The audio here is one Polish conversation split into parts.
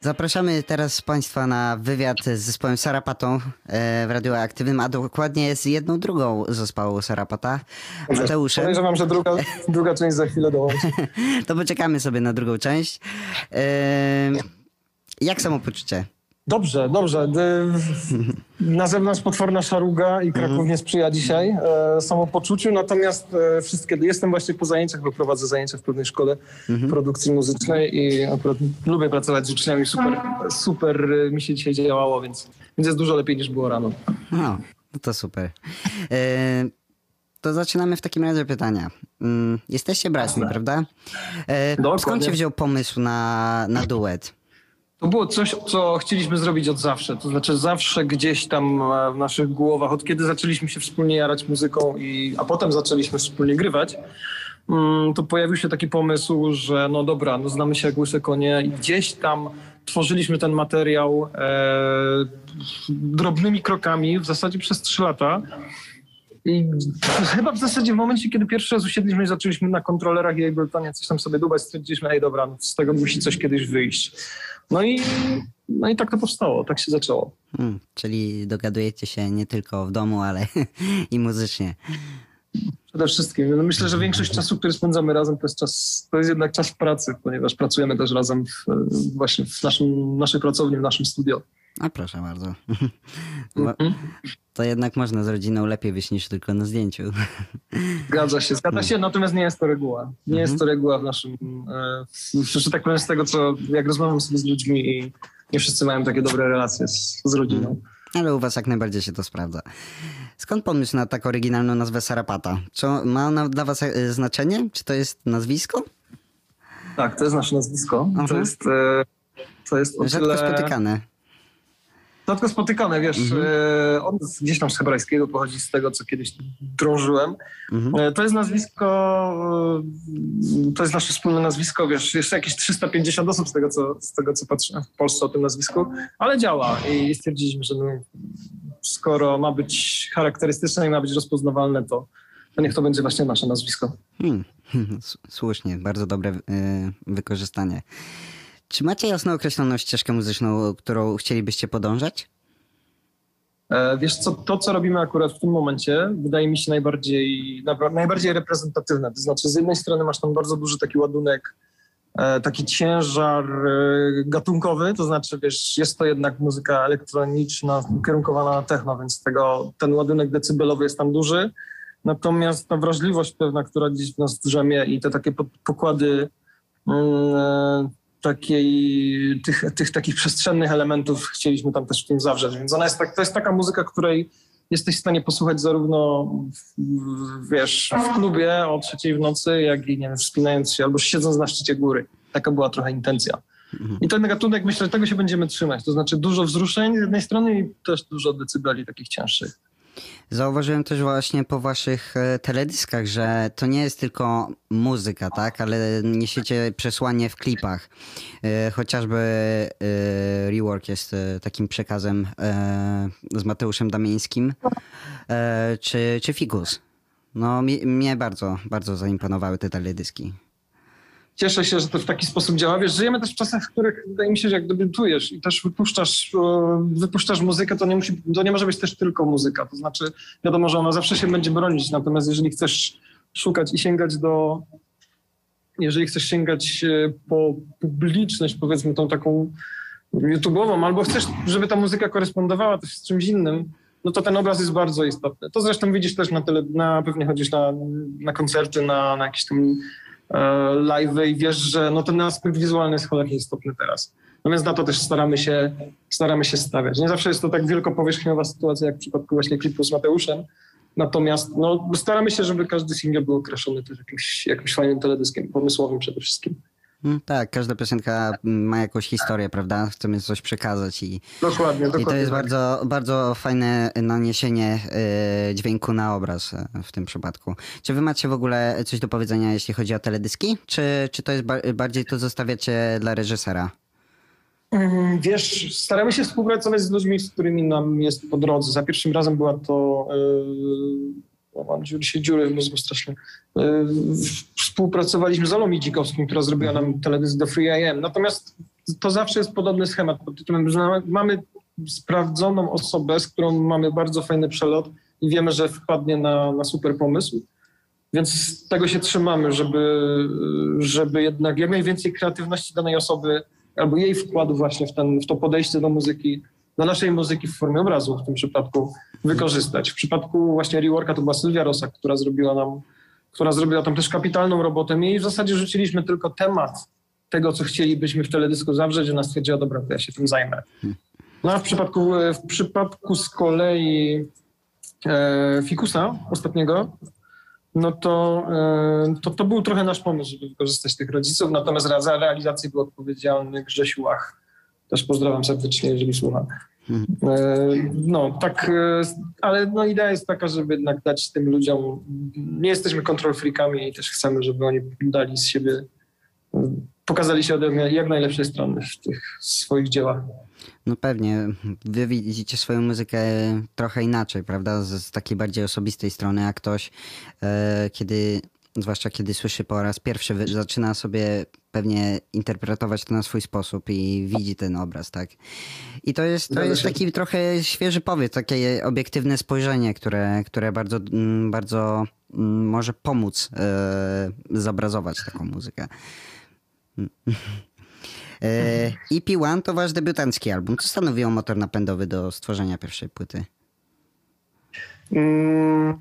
Zapraszamy teraz Państwa na wywiad z zespołem Sarapatą e, w Radioaktywnym, a dokładnie z jedną drugą zespołu Sarapata, Mateuszem. Podejrzewam, że druga, druga część za chwilę dołączy. To poczekamy sobie na drugą część. E, jak samopoczucie? Dobrze, dobrze. Na zewnątrz potworna szaruga i Kraków nie sprzyja dzisiaj e, samopoczuciu, natomiast e, wszystkie, jestem właśnie po zajęciach, bo prowadzę zajęcia w pewnej szkole produkcji muzycznej i akurat lubię pracować z uczniami, super, super e, mi się dzisiaj działało, więc, więc jest dużo lepiej niż było rano. No, no to super. To zaczynamy w takim razie pytania. Mm, Jesteście braćmi, prawda? Skąd się wziął pomysł na, na duet? To było coś, co chcieliśmy zrobić od zawsze. To znaczy zawsze gdzieś tam e, w naszych głowach, od kiedy zaczęliśmy się wspólnie jarać muzyką, i, a potem zaczęliśmy wspólnie grywać, mm, to pojawił się taki pomysł, że no dobra, no znamy się jak łyse konie i gdzieś tam tworzyliśmy ten materiał e, drobnymi krokami, w zasadzie przez trzy lata. I chyba w zasadzie w momencie, kiedy pierwszy raz usiedliśmy i zaczęliśmy na kontrolerach i Abletanie coś tam sobie dubać, stwierdziliśmy, ej dobra, z tego musi coś kiedyś wyjść. No i, no i tak to powstało, tak się zaczęło. Hmm, czyli dogadujecie się nie tylko w domu, ale i muzycznie. Przede wszystkim. No myślę, że większość czasu, który spędzamy razem, to jest, czas, to jest jednak czas pracy, ponieważ pracujemy też razem w, właśnie w naszym, naszej pracowni, w naszym studio. A proszę bardzo. Bo To jednak można z rodziną lepiej wyjść niż tylko na zdjęciu. Zgadza się, zgadza się, natomiast nie jest to reguła. Nie jest to reguła w naszym, że tak powiem, z tego, co jak rozmawiam sobie z ludźmi i nie wszyscy mają takie dobre relacje z, z rodziną. Ale u was jak najbardziej się to sprawdza. Skąd pomysł na tak oryginalną nazwę Sarapata? Czy ma ona dla was e, znaczenie? Czy to jest nazwisko? Tak, to jest nasze nazwisko. To Mhm. jest, e, to jest o Rzadko tyle... spotykane. Rzadko spotykane, wiesz, e, on z- gdzieś tam z hebrajskiego pochodzi z tego, co kiedyś drążyłem. E, To jest nazwisko, e, to jest nasze wspólne nazwisko, wiesz, jeszcze jakieś 350 osób z tego, co, z tego, co patrzę w Polsce o tym nazwisku, ale działa i stwierdziliśmy, że no, skoro ma być charakterystyczne i ma być rozpoznawalne, to, to niech to będzie właśnie nasze nazwisko. Hmm. Słusznie, bardzo dobre wykorzystanie. Czy macie jasno określoną ścieżkę muzyczną, którą chcielibyście podążać? E, Wiesz co, to co robimy akurat w tym momencie wydaje mi się najbardziej, najbardziej reprezentatywne. To znaczy z jednej strony masz tam bardzo duży taki ładunek, e, taki ciężar e, gatunkowy, to znaczy wiesz, jest to jednak muzyka elektroniczna, ukierunkowana na techno, więc tego, ten ładunek decybelowy jest tam duży. Natomiast ta wrażliwość pewna, która gdzieś w nas drzemie i te takie po- pokłady mm, takiej, tych, tych takich przestrzennych elementów chcieliśmy tam też w tym zawrzeć. Więc ona jest tak, to jest taka muzyka, której jesteś w stanie posłuchać zarówno w, w, wiesz, w klubie o trzeciej w nocy, jak i nie wiem, wspinając się albo siedząc na szczycie góry. Taka była trochę intencja. I ten gatunek, myślę, że tego się będziemy trzymać. To znaczy dużo wzruszeń z jednej strony i też dużo decybeli takich cięższych. Zauważyłem też właśnie po waszych e, teledyskach, że to nie jest tylko muzyka, tak, ale niesiecie przesłanie w klipach. E, Chociażby e, Rework jest takim przekazem z Mateuszem Damińskim, czy, czy Figus. No mnie bardzo, bardzo zaimponowały te teledyski. Cieszę się, że to w taki sposób działa. Wiesz, żyjemy też w czasach, w których wydaje mi się, że jak debiutujesz i też wypuszczasz, wypuszczasz muzykę, to nie, musi, to nie może być też tylko muzyka. To znaczy, wiadomo, że ona zawsze się będzie bronić, natomiast jeżeli chcesz szukać i sięgać do, jeżeli chcesz sięgać e, po publiczność, powiedzmy tą taką YouTube'ową, albo chcesz, żeby ta muzyka korespondowała też z czymś innym, no to ten obraz jest bardzo istotny. To zresztą widzisz też na, tele, na pewnie chodzisz na, na koncerty, na, na jakieś tam live'y i wiesz, że no ten aspekt wizualny jest cholernie istotny teraz. No więc na to też staramy się, staramy się stawiać. Nie zawsze jest to tak wielkopowierzchniowa sytuacja, jak w przypadku właśnie klipu z Mateuszem, natomiast no, staramy się, żeby każdy singiel był okraszony też jakimś, jakimś fajnym teledyskiem, pomysłowym przede wszystkim. Mm, Tak, każda piosenka ma jakąś historię, prawda? Chcemy coś przekazać i, Dokładnie, dokładnie. i to jest tak. bardzo, bardzo fajne naniesienie y, dźwięku na obraz y, w tym przypadku. Czy wy macie w ogóle coś do powiedzenia, jeśli chodzi o teledyski? Czy, czy to jest ba- bardziej to zostawiacie dla reżysera? Mm, Wiesz, staramy się współpracować z ludźmi, z którymi nam jest po drodze. Za pierwszym razem była to. Yy, o, mam dziury się dziury w mózgu strasznie. Współpracowaliśmy z Olą Dzikowskim, która zrobiła nam teledysk do Free AM. Natomiast to zawsze jest podobny schemat pod tytułem, że mamy sprawdzoną osobę, z którą mamy bardzo fajny przelot i wiemy, że wpadnie na, na super pomysł. Więc tego się trzymamy, żeby, żeby jednak jak najwięcej kreatywności danej osoby albo jej wkładu właśnie w, ten, w to podejście do muzyki, do naszej muzyki w formie obrazu w tym przypadku wykorzystać. W przypadku właśnie reworka to była Sylwia Rosa, która zrobiła nam, która zrobiła tam też kapitalną robotę. My jej w zasadzie rzuciliśmy tylko temat tego, co chcielibyśmy w teledysku zawrzeć, ona stwierdziła, dobra, to ja się tym zajmę. No a w przypadku, w przypadku z kolei e, Fikusa ostatniego, no to, e, to, to był trochę nasz pomysł, żeby wykorzystać tych rodziców, natomiast za realizację był odpowiedzialny Grzesiu Łach. Też pozdrawiam serdecznie, jeżeli słucha. E, no, tak, e, ale no idea jest taka, żeby jednak dać tym ludziom, nie jesteśmy kontrol freakami i też chcemy, żeby oni dali z siebie, pokazali się od jak najlepszej strony w tych swoich dziełach. No pewnie. Wy widzicie swoją muzykę trochę inaczej, prawda? Z, z takiej bardziej osobistej strony, a ktoś, e, kiedy, zwłaszcza kiedy słyszy po raz pierwszy, zaczyna sobie pewnie interpretować to na swój sposób i widzi ten obraz, tak? I to jest, to jest taki trochę świeży powiew, takie obiektywne spojrzenie, które, które bardzo, mm, bardzo mm, może pomóc e, zobrazować taką muzykę. EP1 to wasz debiutancki album. Co stanowiło motor napędowy do stworzenia pierwszej płyty? Mm,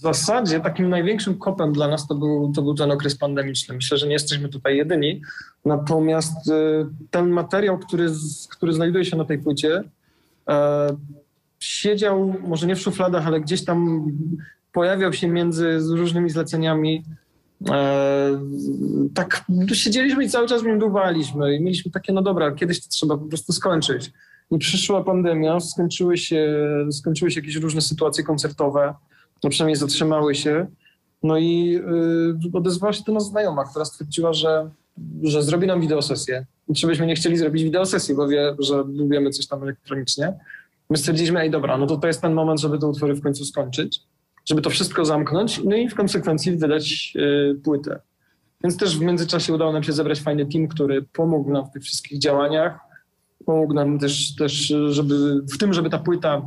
w zasadzie takim największym kopem dla nas to był, to był ten okres pandemiczny. Myślę, że nie jesteśmy tutaj jedyni. Natomiast y, ten materiał, który, który znajduje się na tej płycie, e, siedział może nie w szufladach, ale gdzieś tam pojawiał się między różnymi zleceniami E, tak siedzieliśmy i cały czas w nim dłubaliśmy i mieliśmy takie, no dobra, kiedyś to trzeba po prostu skończyć. I przyszła pandemia, skończyły się, skończyły się jakieś różne sytuacje koncertowe, no przynajmniej zatrzymały się. No i y, odezwała się do nas znajoma, która stwierdziła, że, że zrobi nam wideosesję. Czy byśmy nie chcieli zrobić wideosesji, bo wie, że lubimy coś tam elektronicznie. My stwierdziliśmy, ej dobra, no to to jest ten moment, żeby te utwory w końcu skończyć żeby to wszystko zamknąć, no i w konsekwencji wydać y, płytę. Więc też w międzyczasie udało nam się zebrać fajny team, który pomógł nam w tych wszystkich działaniach. Pomógł nam też, też żeby w tym, żeby ta płyta,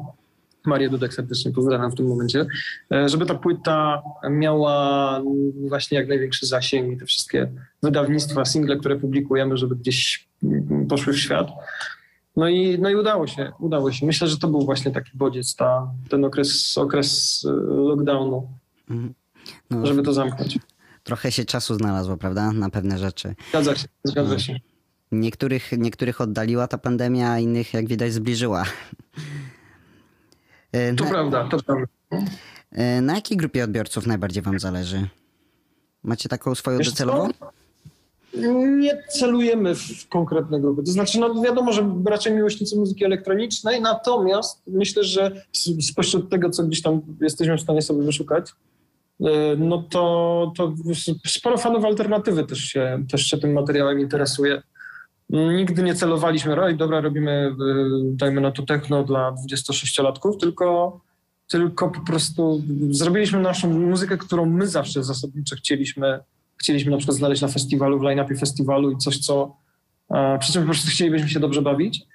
Marię Dudek serdecznie pozdrawiam w tym momencie, e, żeby ta płyta miała właśnie jak największy zasięg i te wszystkie wydawnictwa, single, które publikujemy, żeby gdzieś mm, poszły w świat. No i, no i udało się, udało się. Myślę, że to był właśnie taki bodziec, ta, ten okres, okres y, lockdownu, mhm. no, żeby to zamknąć. Trochę się czasu znalazło, prawda, na pewne rzeczy. Zgadza się, zgadza się. Niektórych, niektórych oddaliła ta pandemia, a innych, jak widać, zbliżyła. E, to na, prawda, to prawda. E, na jakiej grupie odbiorców najbardziej wam zależy? Macie taką swoją Wiesz docelową? Co? nie celujemy w konkretne grupy. To znaczy, no wiadomo, że raczej miłośnicy muzyki elektronicznej, natomiast myślę, że spośród tego, co gdzieś tam jesteśmy w stanie sobie wyszukać, e, no to, to sporo fanów alternatywy też się, też się tym materiałem interesuje. Nigdy nie celowaliśmy, oj, dobra, robimy, e, dajmy na to techno dla 26-latków, tylko, tylko po prostu zrobiliśmy naszą muzykę, którą my zawsze zasadniczo chcieliśmy chcieliśmy na przykład znaleźć na festiwalu, w line-upie festiwalu i coś, co e, przy czym po prostu chcielibyśmy się dobrze bawić.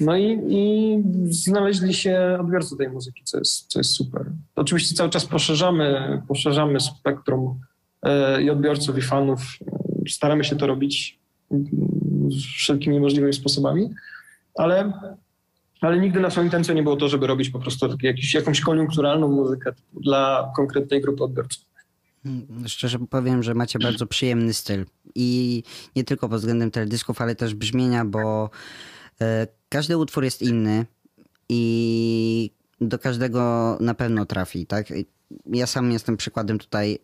No i, i znaleźli się odbiorcy tej muzyki, co jest, co jest super. Oczywiście cały czas poszerzamy, poszerzamy spektrum e, i odbiorców, i fanów. Staramy się to robić wszelkimi możliwymi sposobami, ale, ale nigdy naszą intencją nie było to, żeby robić po prostu jakiś, jakąś koniunkturalną muzykę dla konkretnej grupy odbiorców. Mm, szczerze powiem, że macie bardzo przyjemny styl. I nie tylko pod względem teledysków, ale też brzmienia, bo e, każdy utwór jest inny i do każdego na pewno trafi, tak? Ja sam jestem przykładem tutaj.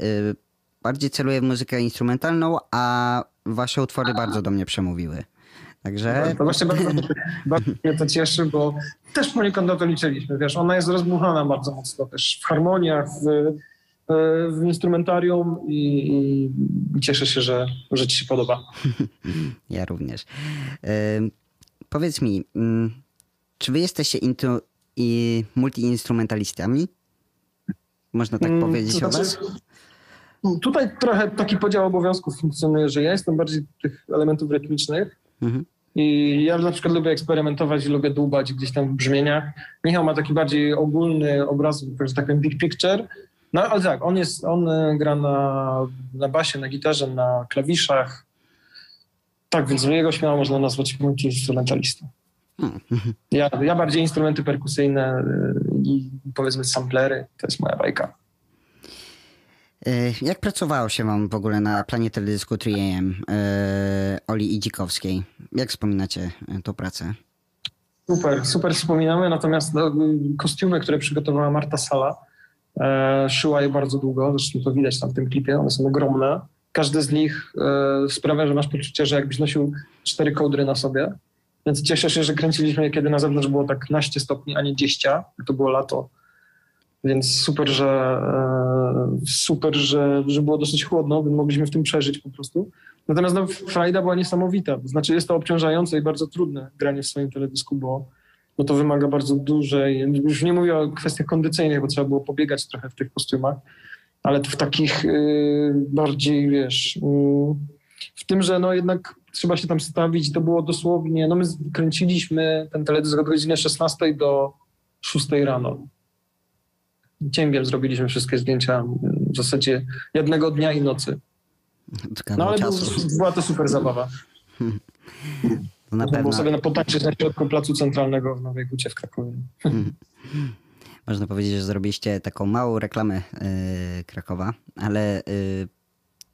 Bardziej celuję w muzykę instrumentalną, a wasze utwory bardzo do mnie przemówiły. Także... No, to właśnie bardzo, bardzo mnie to cieszy, bo też poniekąd na to liczyliśmy. Wiesz, ona jest rozbuchana bardzo mocno też w harmoniach, w E, w instrumentarium i, i cieszę się, że, że ci się podoba. Ja również. E, powiedz mi, mm, czy wy jesteście into, i multiinstrumentalistami? Można tak mm, powiedzieć znaczy, o was? Tutaj trochę taki podział obowiązków funkcjonuje, że ja jestem bardziej tych elementów rytmicznych, Mhm. I ja na przykład lubię eksperymentować i lubię dłubać gdzieś tam w brzmieniach. Michał ma taki bardziej ogólny obraz, że tak powiem, big picture. No ale tak, on jest, on e, gra na, na basie, na gitarze, na klawiszach. Tak, więc jego śmiało można nazwać multi-instrumentalistą. Ja, ja bardziej instrumenty perkusyjne y, i powiedzmy samplery, to jest moja bajka. Y, Jak pracowało się wam w ogóle na planie teledysku 3AM yy, Oli Idzikowskiej? Jak wspominacie y, tą pracę? Super, super wspominamy, natomiast no, kostiumy, które przygotowała Marta Sala, e, szyła je bardzo długo, zresztą to widać tam w tym klipie, one są ogromne. Każdy z nich e, sprawia, że masz poczucie, że jakbyś nosił cztery kołdry na sobie. Więc cieszę się, że kręciliśmy je, kiedy na zewnątrz było tak naście stopni, a nie 10, to było lato. Więc super, że e, super, że, że było dosyć chłodno, więc mogliśmy w tym przeżyć po prostu. Natomiast no, frajda była niesamowita. Znaczy jest to obciążające i bardzo trudne granie w swoim teledysku, bo, bo to wymaga bardzo dużej, już nie mówię o kwestiach kondycyjnych, bo trzeba było pobiegać trochę w tych kostiumach, ale w takich y, bardziej, wiesz, y, w tym, że no jednak trzeba się tam stawić, to było dosłownie, no my kręciliśmy ten teledysk od godziny 16 do 6 rano. Cięgiem zrobiliśmy wszystkie zdjęcia w zasadzie jednego dnia i nocy. No ale był, była to super zabawa. To na Można pewno było sobie na potańczyć na środku placu centralnego w Nowej Hucie w Krakowie. można powiedzieć, że zrobiliście taką małą reklamę yy, Krakowa, ale yy,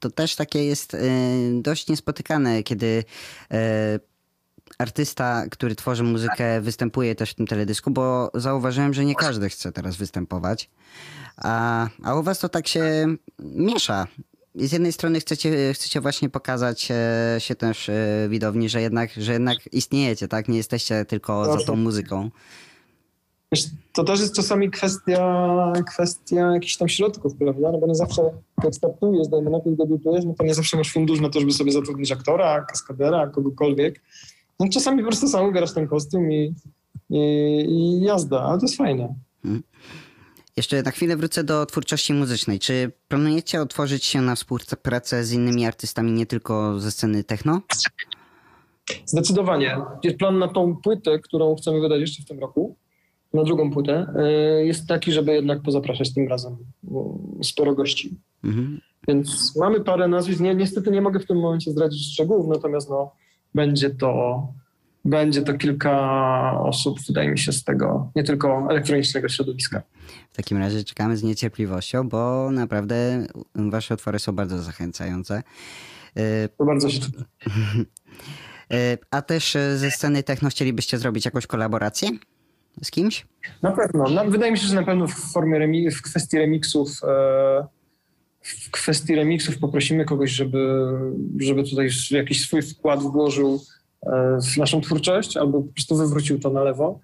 to też takie jest yy, dość niespotykane, kiedy yy, artysta, który tworzy muzykę, występuje też w tym teledysku, bo zauważyłem, że nie każdy chce teraz występować. A, a u was to tak się miesza. Z jednej strony chcecie, chcecie właśnie pokazać e, się też e, widowni, że jednak, że jednak istniejecie, tak? Nie jesteście tylko za tą muzyką. To też jest czasami kwestia, kwestia jakichś tam środków, prawda? No bo nie zawsze jak startujesz, dajmy na to i debiutujesz, no to nie zawsze masz fundusz na to, żeby sobie zatrudnić aktora, kaskadera, kogokolwiek. No czasami po prostu sam ubierasz ten kostium i, i, i jazda, ale to jest fajne. Jeszcze na chwilę wrócę do twórczości muzycznej. Czy planujecie otworzyć się na współpracę z innymi artystami, nie tylko ze sceny techno? Zdecydowanie. Jest plan na tą płytę, którą chcemy wydać jeszcze w tym roku, na drugą płytę, y, jest taki, żeby jednak pozapraszać tym razem sporo gości. Mhm. Więc mamy parę nazwisk. Nie, niestety nie mogę w tym momencie zdradzić szczegółów, natomiast no, będzie to będzie to kilka osób, wydaje mi się, z tego nie tylko elektronicznego środowiska. W takim razie czekamy z niecierpliwością, bo naprawdę wasze utwory są bardzo zachęcające. To bardzo się y, A też ze sceny techno chcielibyście zrobić jakąś kolaborację z kimś? Na pewno. No, wydaje mi się, że na pewno w formie remi- w kwestii remixów e, w kwestii remixów poprosimy kogoś, żeby, żeby tutaj jakiś swój wkład włożył e, w naszą twórczość albo po prostu wywrócił to na lewo.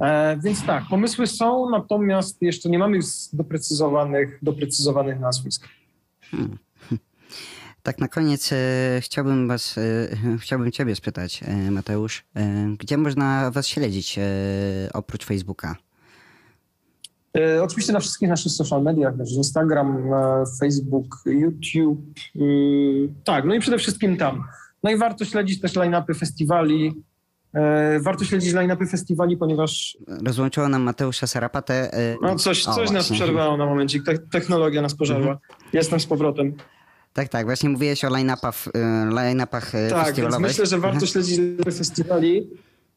E, więc tak, pomysły są, natomiast jeszcze nie mamy doprecyzowanych, doprecyzowanych nazwisk. Tak na koniec e, chciałbym was, chciałbym ciebie spytać, Mateusz, gdzie można was śledzić oprócz Facebooka? E, oczywiście na wszystkich naszych social mediach, Instagram, e, Facebook, YouTube. e, tak, no i przede wszystkim tam. No i warto śledzić też line-upy festiwali. E, warto śledzić line-upy festiwali, ponieważ Rozłączyło nam Mateusza Sarapatę. no coś, o, coś nas właśnie. przerwało na momencik. Te, technologia nas pożarła. Jestem z powrotem. Tak, tak, właśnie mówiłeś o line-upach, e, line-upach e, Tak, festiwalowych. myślę, że warto śledzić line-upy festiwali,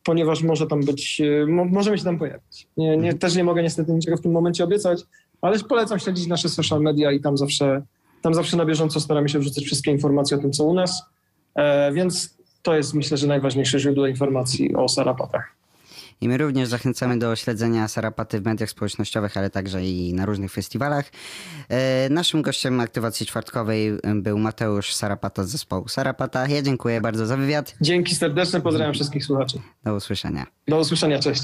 ponieważ może tam być, e, mo, możemy się tam pojawić. Nie, nie, też nie mogę niestety niczego w tym momencie obiecać, ale polecam śledzić nasze social media i tam zawsze, tam zawsze na bieżąco staramy się wrzucać wszystkie informacje o tym, co u nas. E, więc to jest myślę, że najważniejsze źródło informacji o Sarapatach. I my również zachęcamy do śledzenia Sarapaty w mediach społecznościowych, ale także i na różnych festiwalach. E, Naszym gościem aktywacji czwartkowej był Mateusz Sarapata z zespołu Sarapata. Ja dziękuję bardzo za wywiad. Dzięki serdeczne, pozdrawiam wszystkich słuchaczy. Do usłyszenia. Do usłyszenia, cześć.